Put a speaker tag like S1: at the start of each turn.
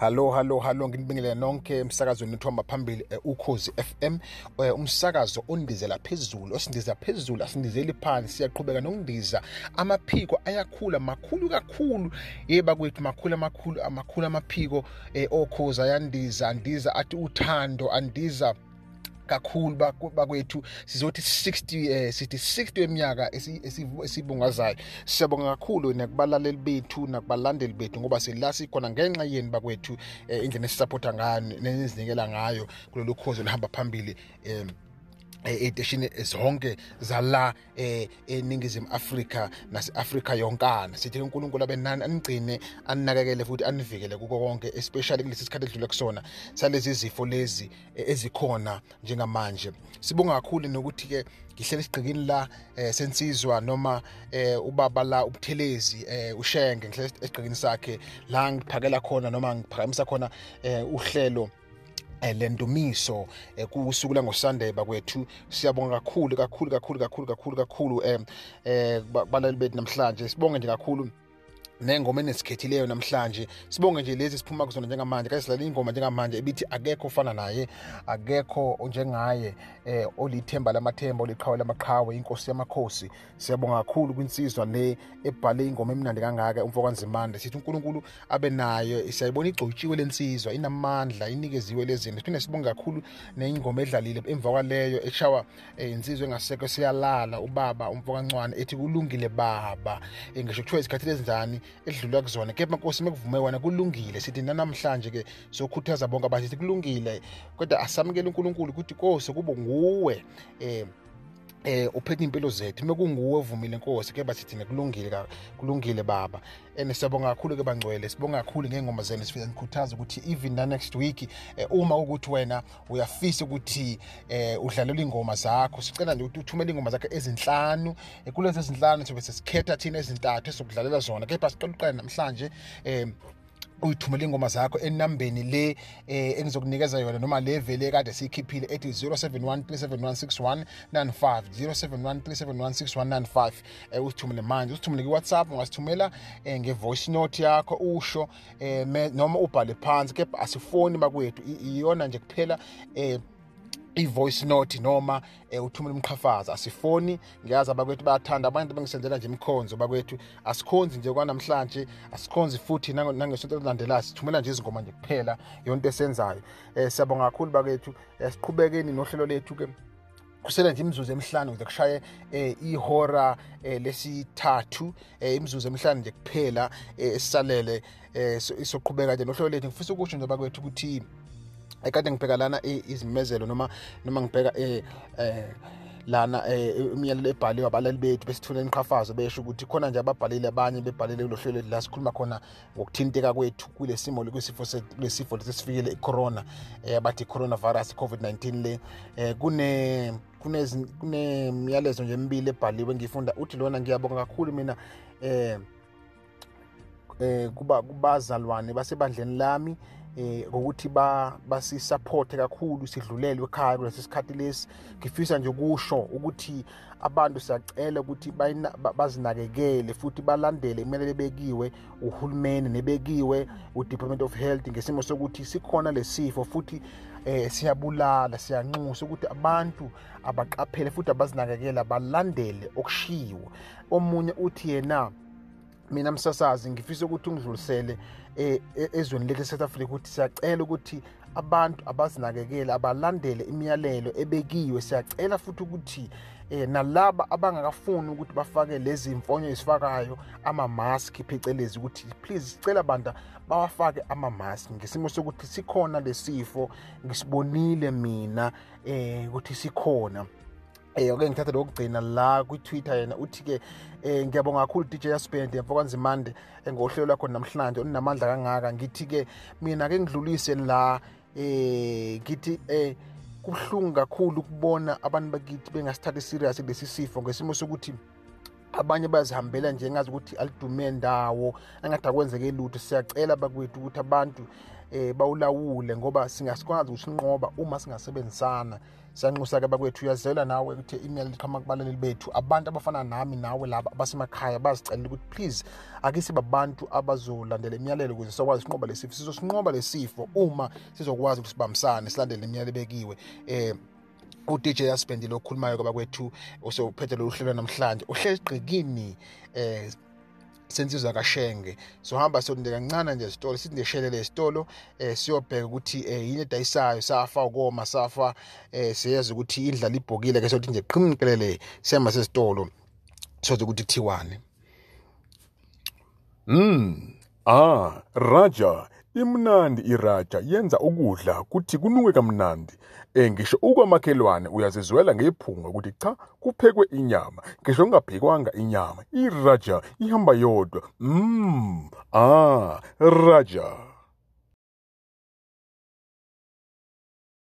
S1: Hallo hallo hallo nginibingelela nonke emsakazweni wethu phambili eh, ukhozi FM eh, umsakazo ondizela phezulu osindiza phezulu asindizeli phansi siyaqhubeka nokundiza. Amaphiko ayakhula makhulu kakhulu. Yeba kwethu makhulu amakhulu amakhulu amaphiko eh, okhozi ayandiza andiza athi uthando andiza kakhulu bakwethu. Sizothi 60 eh sithi 60 eminyaka esibungazayo. Siyabonga kakhulu nakubalaleli bethu nakubalandeli bethu ngoba sila sikhona ngenxa yeni bakwethu eh, indlela esisupporta ngayo nezinikela ngayo kulolu khozi olihamba phambili eh ey'teshini zonke zala eh, eningizimu afrika nase-afrika yonkana. Sithi unkulunkulu abe nani anigcine aninakekele futhi anivikele kuko konke especially kulesi sikhathi edlule kusona salezi zifo lezi eh, ezikhona njengamanje. Sibonga kakhulu nokuthi-ke ngihlele esigqikini la eh, sensizwa noma eh, ubaba la ubuthelezi eh, ushenge ngihlele esigqikini sakhe. La ngiphakela khona noma ngiphakamisa khona eh, uhlelo Eh, lendumiso eh, kusuku langosunday bakwethu siyabonga kakhulu kakhulu kakhulu kakhulu kakhulu kakhulu eh eh balali bethu namhlanje. Sibonge nje kakhulu. Nengoma enesikhethileyo namhlanje. Sibonge nje lezi siphuma kuzona njengamanje kade sidlala ingoma njengamanje ebithi akekho ofana naye akekho njengaye eh olithemba lamathemba oliqhawe lamaqhawe inkosi yamakhosi. Siyabonga kakhulu kwinsizwa le ebhale ingoma emnandi kangaka umfokanzimande sithi uNkulunkulu abe nayo siyayibona igcotshiwe lensizwa inamandla inikeziwe lezinto siphinde sibonge kakhulu neingoma edlalile emva kwaleyo eshawa eh, insizwa engasekho siyalala ubaba umfokancwane ethi kulungile baba. Eh, ngisho kuthiwa isikhathi ezinjani edlula kuzona. Kepha nkosi mekuvume wena kulungile. Sithi nanamhlanje ke sokhuthaza bonke abathi kulungile. Kodwa asamukele uNkulunkulu ukuthi kose kube nguwe eh eh uphethe impilo zethu. Mekunguwe ovumile inkosi ke bathi thina kulungile kulungile baba. And siyabonga kakhulu ke bangcwele sibonga kakhulu ngengoma zenu sifike ngikhuthaza ukuthi even na next week eh, uma ukuthi wena uyafisa ukuthi eh, udlalele ingoma zakho sicela nje ukuthi uthumele ingoma zakho ezinhlanu eh, kulezi ezinhlanu sobe sesikhetha thina ezintathu esokudlalela zona. Kepha sicela uqala namhlanje eh uyithumele ingoma zakho enambeni le eh engizokunikeza yona noma le vele kade siyikhiphile ethi 0713716195 0713716195 eh usithumele manje usithumele ku WhatsApp ungasithumela eh, nge voice note yakho usho eh noma ubhale phansi kepha asifoni bakwethu iyona nje kuphela eh i-voice note noma eh, uthumela umqhafaza asifoni ngiyazi abakwethu bayathanda abantu bengisenzela nje imkhonzo bakwethu. Asikhonzi nje kwanamhlanje asikhonzi futhi nangesonto elilandelayo sithumela nje izingoma nje kuphela yonto esenzayo eh, siyabonga kakhulu bakwethu. Eh, siqhubekeni nohlelo lethu-ke kusele nje imizuzu emihlanu ukuze kushaye eh, ihora eh, lesithathu. Eh, imizuzu emihlanu nje kuphela eh, esisalele eh, soqhubeka nje nohlelo lethu. Ngifisa ukusho nje bakwethu ukuthi ekade ngibheka lana izimemezelo noma noma ngibheka eh eh lana imiyalelo ebhaliwe abalali bethu besithula imiqhafazo besho ukuthi khona nje ababhalile abanye bebhalile kulo hlelo la sikhuluma khona ngokuthinteka kwethu kule simo lesifo lesifo lesifikile icorona eh bathi coronavirus covid-19 le. Eh kune kunemiyalezo nje emibili ebhaliwe ngifunda uthi lona ngiyabonga kakhulu mina eh eh kuba kubazalwane basebandleni lami eh ukuthi ba basisupport kakhulu sidlulele ekhaya kulesi sikhathi lesi. Ngifisa nje ukusho ukuthi abantu siyacela ukuthi bazinakekele futhi balandele imele bekiwe uhulumeni nebekiwe uDepartment of Health ngesimo sokuthi sikhona lesifo futhi eh siyabulala siyanxusa ukuthi abantu abaqaphele futhi abazinakekela balandele okushiwo. Omunye uthi yena mina msasazi ngifisa ukuthi ungidlulisele eh, ezweni lethu South Africa ukuthi siyacela ukuthi abantu abazinakekela abalandele imiyalelo ebekiwe siyacela futhi ukuthi eh, nalaba abangakafuni ukuthi bafake lezi mfonyo ezifakayo ama-mask phecelezi ukuthi please sicela abantu bawafake ama-mask. Ngesimo sokuthi sikhona lesifo ngisibonile mina eh ukuthi sikhona. Eh ake ngithatha lokugcina la kwi-Twitter yena uthi-ke eh ngiyabonga kakhulu DJ Yaspend yamfokanzimande ngohlelo lwakho namhlanje oninamandla kangaka. Ngithi-ke mina ke ngidlulise la eh ngithi eh kubuhlungu kakhulu ukubona abantu bakithi bengasithatha serious lesi sifo ngesimo sokuthi abanye bazihambela nje ngazi ukuthi alidume ndawo angathi akwenzeke lutho. Siyacela bakwethu ukuthi abantu eh bawulawule ngoba singasikwazi ukusinqoba uma singasebenzisana. Siyanxusa-ke bakwethu uyazela nawe ukuthi email liqhama kubalaleli bethu. Abantu abafana nami nawe laba abasemakhaya bazicelela ukuthi please ake sibe abantu abazolandela imiyalelo ukuze sizokwazi usinqoba le sifo. Sizosinqoba le sifo uma sizokwazi ukuthi sibambisane silandele imiyalelo ebekiwe eh u-DJ Yaspendile okhulumayo kwaba kwethu osewuphethe lolu hlelo namhlanje uhleli gqikini eh sensizwa kashenge sohamba sonde kancane nje esitolo sithi ndeshelele esitolo eh siyobheka ukuthi eh yini edayisayo safa ukoma safa eh siyazi ukuthi indlala ibhokile ke sothi nje qhimqelele siyama sesitolo soze ukuthi kuthiwane
S2: Mm. Ah, Raja, imnandi iraja yenza ukudla kuthi kunuke kamnandi. Eh ngisho ukwamakhelwane uyazizwela ngephunga ukuthi cha kuphekwe inyama. Ngisho ungabhekwanga inyama, iraja ihamba yodwa. Mm. Ah, Raja.